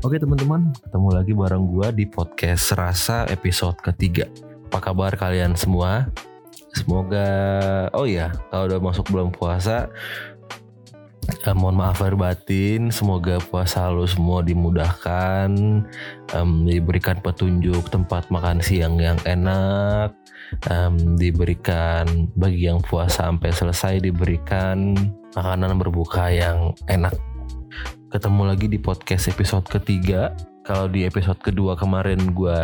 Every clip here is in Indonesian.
Oke teman-teman, lagi bareng gua di podcast Rasa episode ketiga. Apa kabar kalian semua? Semoga, oh ya, kalau udah masuk bulan puasa, eh, mohon maaf lahir batin. Semoga puasa lu semua dimudahkan, em, diberikan petunjuk tempat makan siang yang enak, em, diberikan bagi yang puasa sampai selesai diberikan makanan berbuka yang enak ketemu lagi di podcast episode ketiga. Kalau di episode kedua kemarin gue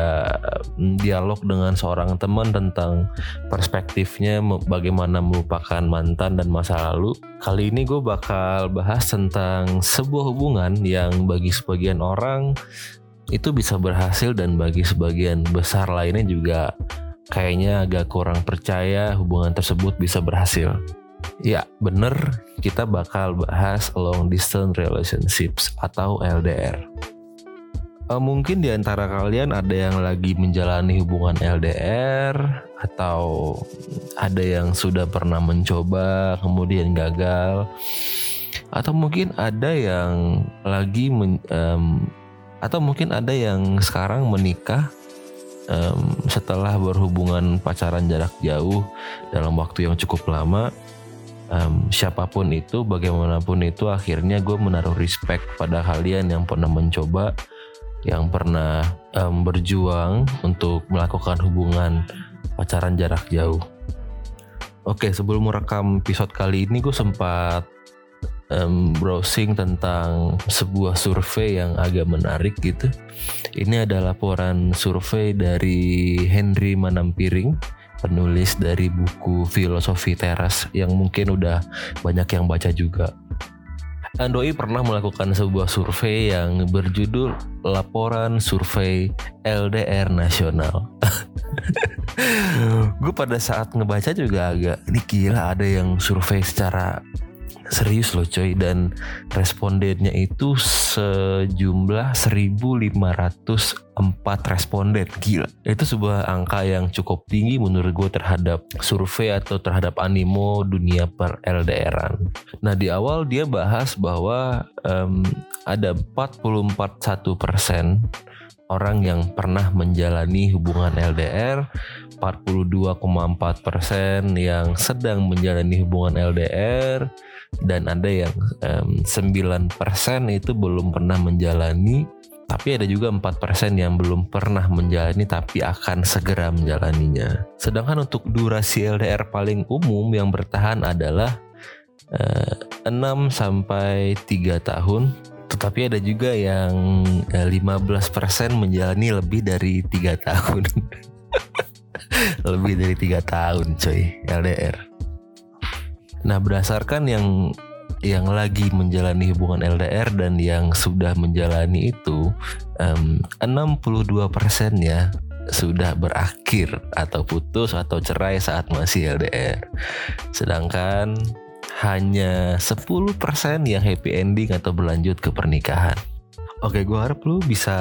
dialog dengan seorang teman tentang perspektifnya bagaimana melupakan mantan dan masa lalu. Kali ini gue bakal bahas tentang sebuah hubungan yang bagi sebagian orang itu bisa berhasil dan bagi sebagian besar lainnya juga kayaknya agak kurang percaya hubungan tersebut bisa berhasil. Ya, bener kita bakal bahas long distance relationships atau LDR. Uh, mungkin di antara kalian ada yang lagi menjalani hubungan LDR atau ada yang sudah pernah mencoba kemudian gagal. Atau mungkin ada yang lagi men, um, atau mungkin ada yang sekarang menikah um, setelah berhubungan pacaran jarak jauh dalam waktu yang cukup lama. Um, siapa pun itu bagaimanapun itu akhirnya gue menaruh respect pada kalian yang pernah mencoba yang pernah um, berjuang untuk melakukan hubungan pacaran jarak jauh oke sebelum merekam episode kali ini gue sempat um, browsing tentang sebuah survei yang agak menarik gitu ini adalah laporan survei dari Henry Manampiring penulis dari buku filosofi teras yang mungkin udah banyak yang baca juga. Andoi pernah melakukan sebuah survei yang berjudul Laporan Survei LDR Nasional. Gue pada saat ngebaca juga agak, ini gila ada yang survei secara serius loh coy. Dan respondennya itu sejumlah 1504 responden gila. Itu sebuah angka yang cukup tinggi menurut gue terhadap survei atau terhadap animo dunia per LDRan nah di awal dia bahas bahwa um, ada 44,1 persen orang yang pernah menjalani hubungan LDR, 42,4 persen yang sedang menjalani hubungan LDR, dan ada yang um, 9% itu belum pernah menjalani tapi ada juga 4% yang belum pernah menjalani tapi akan segera menjalaninya. Sedangkan untuk durasi LDR paling umum yang bertahan adalah uh, 6 sampai 3 tahun. Tetapi ada juga yang uh, 15% menjalani lebih dari 3 tahun. lebih dari 3 tahun coy LDR. Nah, berdasarkan yang yang lagi menjalani hubungan LDR dan yang sudah menjalani itu um, 62% ya sudah berakhir atau putus atau cerai saat masih LDR. Sedangkan hanya 10% yang happy ending atau berlanjut ke pernikahan. Oke, gue harap lu bisa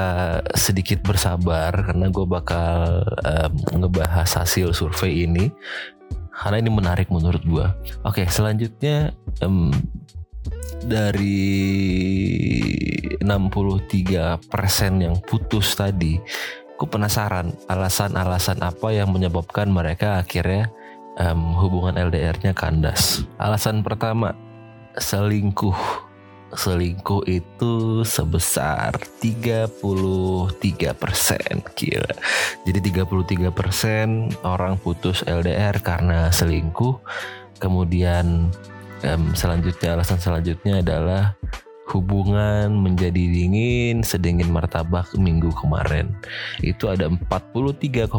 sedikit bersabar karena gue bakal um, ngebahas hasil survei ini karena ini menarik menurut gue. Oke, selanjutnya um, dari 63% yang putus tadi, gue penasaran alasan-alasan apa yang menyebabkan mereka akhirnya um, hubungan LDR-nya kandas. Alasan pertama, selingkuh selingkuh itu sebesar 33 persen. Gila. Jadi 33 persen orang putus LDR karena selingkuh. Kemudian um, selanjutnya alasan selanjutnya adalah hubungan menjadi dingin sedingin martabak minggu kemarin. Itu ada 43,8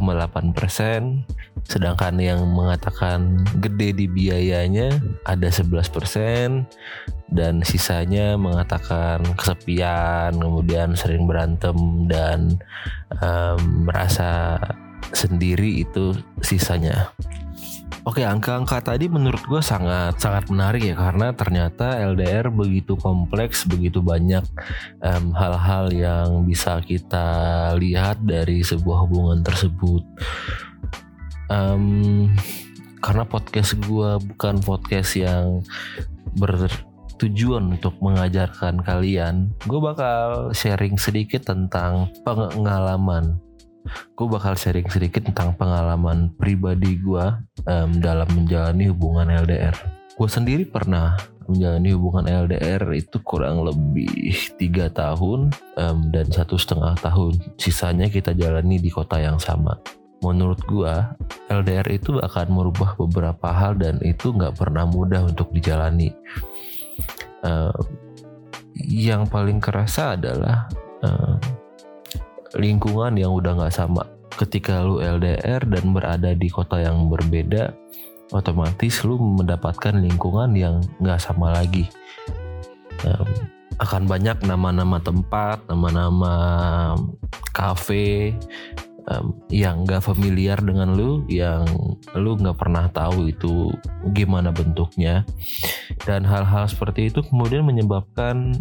persen Sedangkan yang mengatakan gede di biayanya ada 11% dan sisanya mengatakan kesepian, kemudian sering berantem dan um, merasa sendiri itu sisanya. Oke, angka-angka tadi menurut gue sangat sangat menarik ya karena ternyata LDR begitu kompleks, begitu banyak hal-hal um, yang bisa kita lihat dari sebuah hubungan tersebut. Um, karena podcast gue bukan podcast yang bertujuan untuk mengajarkan kalian, gue bakal sharing sedikit tentang pengalaman gue bakal sharing sedikit tentang pengalaman pribadi gue um, dalam menjalani hubungan LDR. Gue sendiri pernah menjalani hubungan LDR itu kurang lebih tiga tahun um, dan satu setengah tahun. Sisanya kita jalani di kota yang sama. Menurut gue LDR itu akan merubah beberapa hal dan itu nggak pernah mudah untuk dijalani. Uh, yang paling kerasa adalah uh, lingkungan yang udah nggak sama. Ketika lu LDR dan berada di kota yang berbeda, otomatis lu mendapatkan lingkungan yang nggak sama lagi. Um, akan banyak nama-nama tempat, nama-nama kafe um, yang nggak familiar dengan lu, yang lu nggak pernah tahu itu gimana bentuknya, dan hal-hal seperti itu kemudian menyebabkan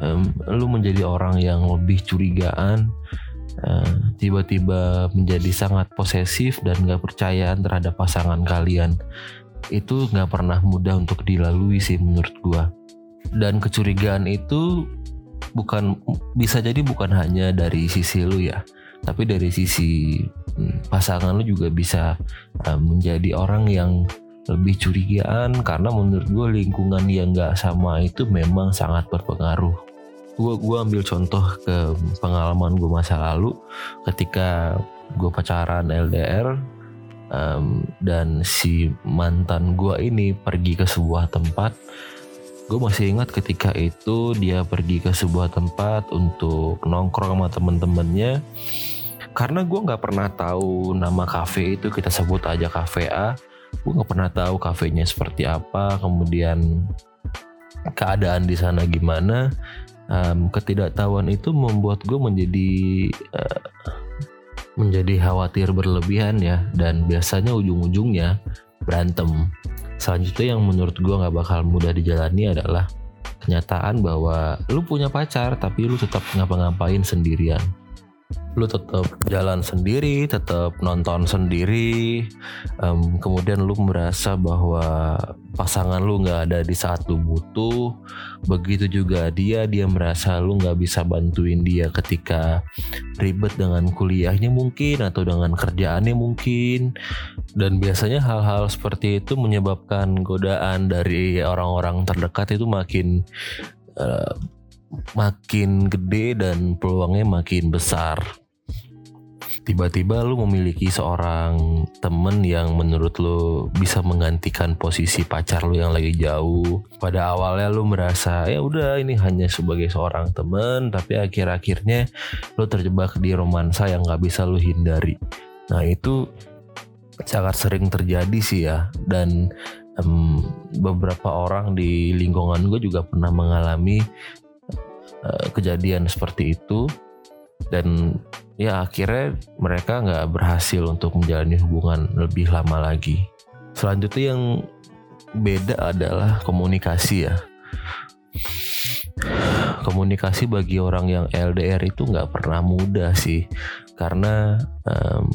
um, lu menjadi orang yang lebih curigaan uh, tiba-tiba menjadi sangat posesif dan gak percayaan terhadap pasangan kalian. Itu gak pernah mudah untuk dilalui sih menurut gua. Dan kecurigaan itu bukan bisa jadi bukan hanya dari sisi lu ya tapi dari sisi hmm, pasangan lu juga bisa uh, menjadi orang yang lebih curigaan karena menurut gue lingkungan yang gak sama itu memang sangat berpengaruh. Gue gua ambil contoh ke pengalaman gue masa lalu ketika gue pacaran LDR um, dan si mantan gue ini pergi ke sebuah tempat gue masih ingat ketika itu dia pergi ke sebuah tempat untuk nongkrong sama temen-temennya. Karena gue nggak pernah tahu nama kafe itu kita sebut aja kafe A. Gue nggak pernah tahu kafenya seperti apa kemudian keadaan di sana gimana. Um, ketidaktahuan itu membuat gue menjadi uh, menjadi khawatir berlebihan ya. Dan biasanya ujung-ujungnya berantem selanjutnya yang menurut gue nggak bakal mudah dijalani adalah kenyataan bahwa lu punya pacar tapi lu tetap ngapa-ngapain sendirian lu tetap jalan sendiri, tetap nonton sendiri, um, kemudian lu merasa bahwa pasangan lu nggak ada di saat lu butuh, begitu juga dia, dia merasa lu nggak bisa bantuin dia ketika ribet dengan kuliahnya mungkin atau dengan kerjaannya mungkin, dan biasanya hal-hal seperti itu menyebabkan godaan dari orang-orang terdekat itu makin uh, makin gede dan peluangnya makin besar tiba-tiba lu memiliki seorang temen yang menurut lu bisa menggantikan posisi pacar lu yang lagi jauh. Pada awalnya lu merasa ya udah ini hanya sebagai seorang temen, tapi akhir-akhirnya lu terjebak di romansa yang gak bisa lu hindari. Nah itu sangat sering terjadi sih ya dan um, beberapa orang di lingkungan gue juga pernah mengalami uh, kejadian seperti itu dan ya akhirnya mereka nggak berhasil untuk menjalani hubungan lebih lama lagi. Selanjutnya yang beda adalah komunikasi ya. Komunikasi bagi orang yang LDR itu nggak pernah mudah sih, karena um,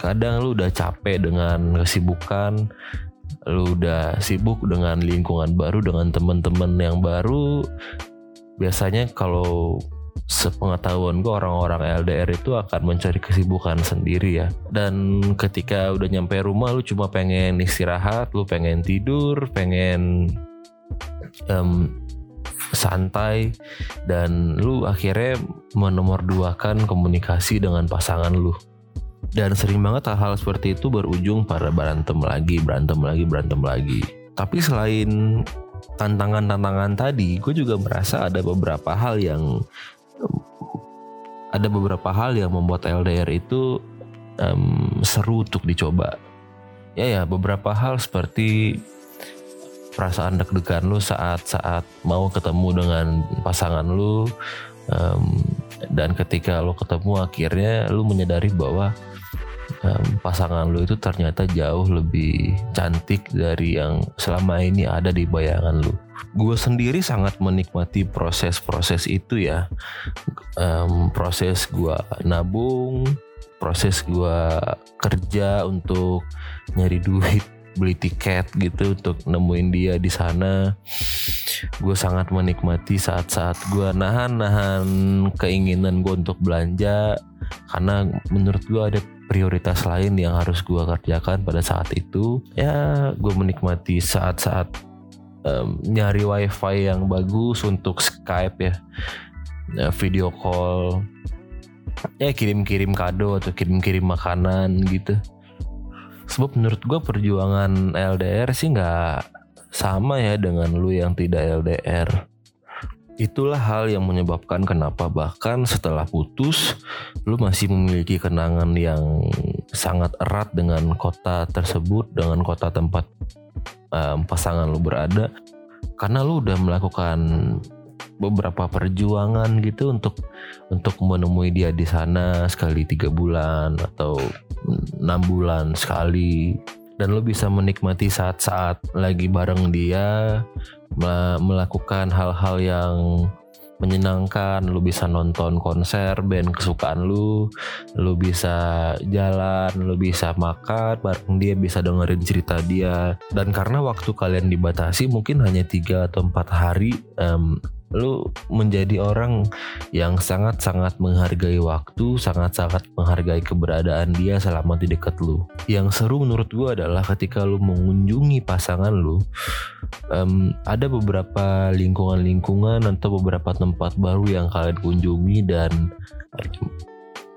kadang lu udah capek dengan kesibukan, lu udah sibuk dengan lingkungan baru, dengan teman-teman yang baru. Biasanya kalau sepengetahuan gue orang-orang LDR itu akan mencari kesibukan sendiri ya. Dan ketika udah nyampe rumah lu cuma pengen istirahat lu pengen tidur pengen um, santai dan lu akhirnya menomorduakan komunikasi dengan pasangan lu. Dan sering banget hal-hal seperti itu berujung pada berantem lagi berantem lagi berantem lagi. Tapi selain tantangan-tantangan tadi gue juga merasa ada beberapa hal yang ada beberapa hal yang membuat LDR itu um, seru untuk dicoba ya ya beberapa hal seperti perasaan deg-degan lu saat-saat mau ketemu dengan pasangan lu um, dan ketika lo ketemu akhirnya lu menyadari bahwa um, pasangan lu itu ternyata jauh lebih cantik dari yang selama ini ada di bayangan lu. Gue sendiri sangat menikmati proses-proses itu ya, um, proses gue nabung, proses gue kerja untuk nyari duit beli tiket gitu untuk nemuin dia di sana. Gue sangat menikmati saat-saat gue nahan-nahan keinginan gue untuk belanja karena menurut gue ada prioritas lain yang harus gue kerjakan pada saat itu. Ya gue menikmati saat-saat um, nyari wifi yang bagus untuk Skype ya. Video call. Ya kirim-kirim kado atau kirim-kirim makanan gitu. Sebab menurut gue perjuangan LDR sih nggak sama ya dengan lu yang tidak LDR itulah hal yang menyebabkan kenapa bahkan setelah putus lu masih memiliki kenangan yang sangat erat dengan kota tersebut dengan kota tempat um, pasangan lu berada karena lu udah melakukan beberapa perjuangan gitu untuk untuk menemui dia di sana sekali tiga bulan atau enam bulan sekali. Dan lo bisa menikmati saat-saat lagi bareng dia melakukan hal-hal yang menyenangkan, lu bisa nonton konser band kesukaan lu, lu bisa jalan, lu bisa makan bareng dia, bisa dengerin cerita dia. Dan karena waktu kalian dibatasi mungkin hanya tiga atau empat hari, um, lu menjadi orang yang sangat-sangat menghargai waktu, sangat-sangat menghargai keberadaan dia selama di dekat lu. Yang seru menurut gue adalah ketika lu mengunjungi pasangan lu, um, ada beberapa lingkungan-lingkungan atau beberapa tempat baru yang kalian kunjungi dan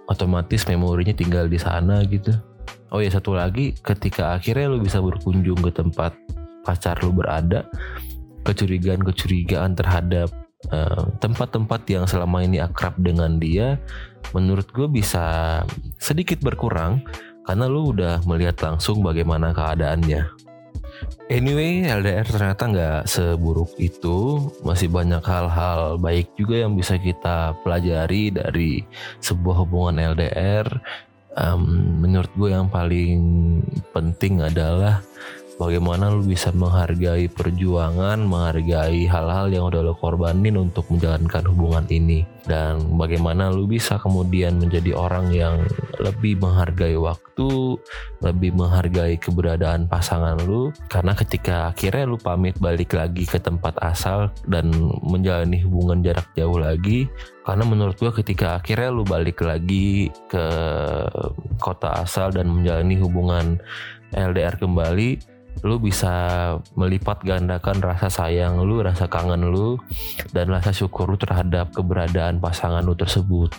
otomatis memorinya tinggal di sana gitu. Oh ya satu lagi, ketika akhirnya lu bisa berkunjung ke tempat pacar lu berada, kecurigaan-kecurigaan terhadap tempat-tempat uh, yang selama ini akrab dengan dia menurut gue bisa sedikit berkurang karena lu udah melihat langsung bagaimana keadaannya. Anyway, LDR ternyata nggak seburuk itu. Masih banyak hal-hal baik juga yang bisa kita pelajari dari sebuah hubungan LDR. Um, menurut gue yang paling penting adalah bagaimana lu bisa menghargai perjuangan, menghargai hal-hal yang udah lo korbanin untuk menjalankan hubungan ini? Dan bagaimana lu bisa kemudian menjadi orang yang lebih menghargai waktu, lebih menghargai keberadaan pasangan lu? Karena ketika akhirnya lu pamit balik lagi ke tempat asal dan menjalani hubungan jarak jauh lagi karena menurut gua ketika akhirnya lu balik lagi ke kota asal dan menjalani hubungan LDR kembali lu bisa melipat gandakan rasa sayang lu, rasa kangen lu, dan rasa syukur lu terhadap keberadaan pasangan lu tersebut.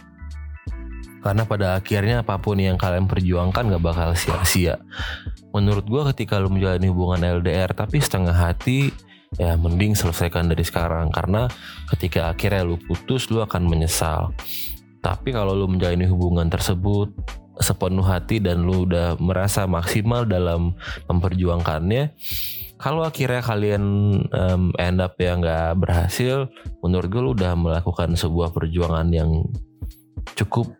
Karena pada akhirnya apa pun yang kalian perjuangkan gak bakal sia-sia. Menurut gue ketika lu menjalani hubungan LDR tapi setengah hati, ya mending selesaikan dari sekarang. Karena ketika akhirnya lu putus, lu akan menyesal. Tapi kalau lu menjalani hubungan tersebut sepenuh hati dan lu udah merasa maksimal dalam memperjuangkannya kalau akhirnya kalian um, end up ya nggak berhasil menurut gue lu udah melakukan sebuah perjuangan yang cukup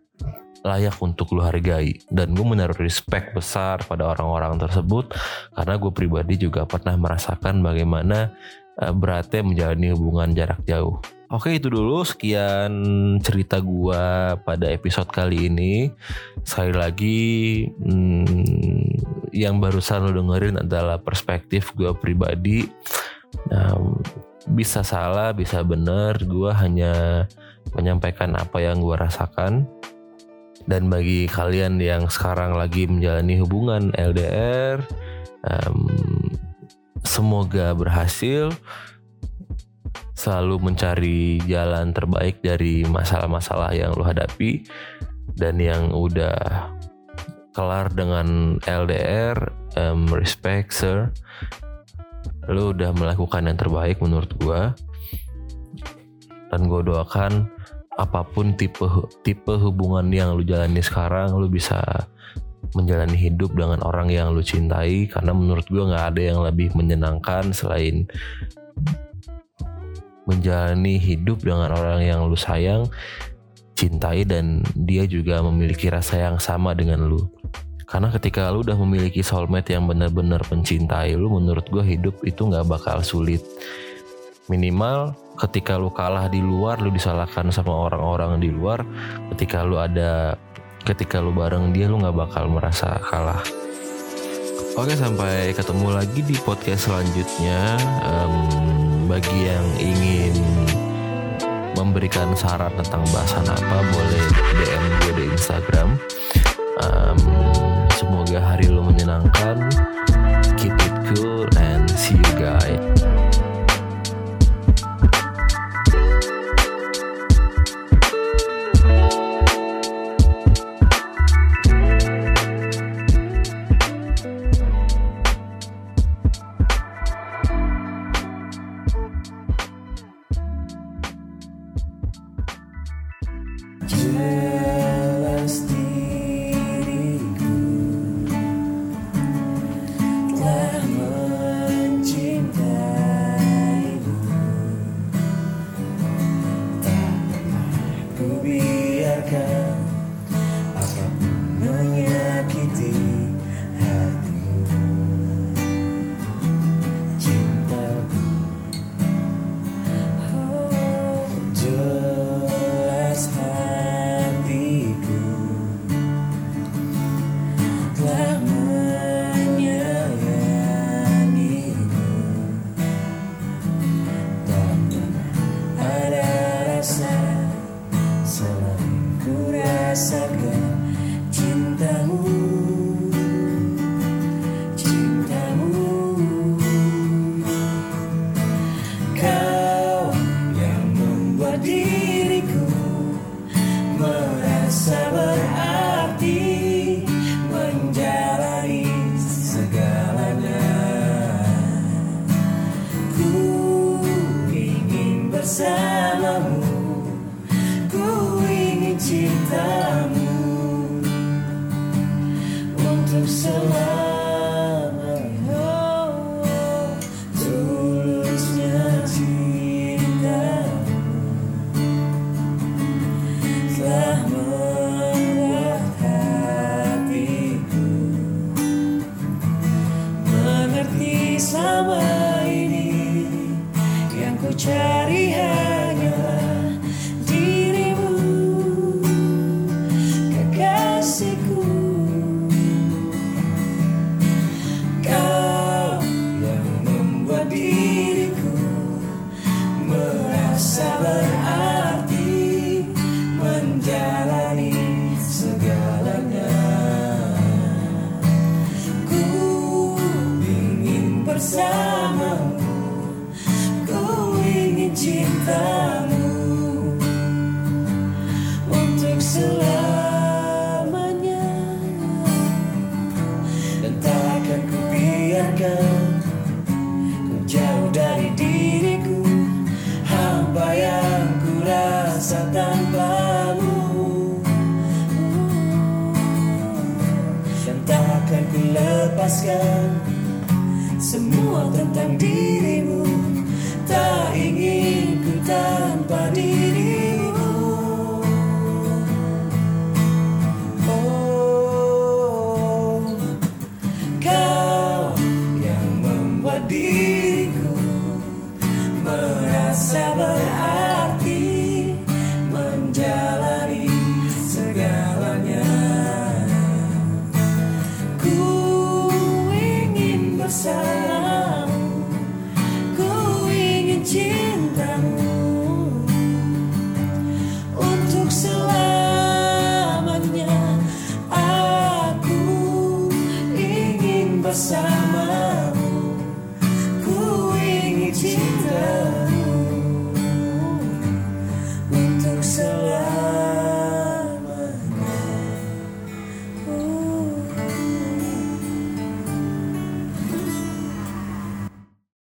layak untuk lu hargai. Dan gue menaruh respect besar pada orang-orang tersebut karena gue pribadi juga pernah merasakan bagaimana uh, beratnya menjalani hubungan jarak jauh Oke itu dulu sekian cerita gua pada episode kali ini. Sekali lagi hmm, yang barusan lo dengerin adalah perspektif gua pribadi. Nah, bisa salah, bisa benar. Gua hanya menyampaikan apa yang gua rasakan. Dan bagi kalian yang sekarang lagi menjalani hubungan LDR, um, semoga berhasil selalu mencari jalan terbaik dari masalah-masalah yang lo hadapi dan yang udah kelar dengan LDR um, respect sir. Lo udah melakukan yang terbaik menurut gue dan gue doakan apa pun tipe tipe hubungan yang lu jalani sekarang lu bisa menjalani hidup dengan orang yang lu cintai. Karena menurut gue nggak ada yang lebih menyenangkan selain menjalani hidup dengan orang yang lu sayang cintai dan dia juga memiliki rasa yang sama dengan lu. Karena ketika lu udah memiliki soulmate yang benar-benar mencintai lu menurut gue hidup itu nggak bakal sulit. Minimal ketika lu kalah di luar lu disalahkan sama orang-orang di luar ketika lu ada ketika lu bareng dia lu nggak bakal merasa kalah. Oke sampai ketemu lagi di podcast selanjutnya. Um, Bagi yang ingin memberikan saran tentang bahasan apa Boleh DM gue di Instagram. Um, Semoga hari lu menyenangkan. Keep it cool and see you guys Yeah. Lepaskan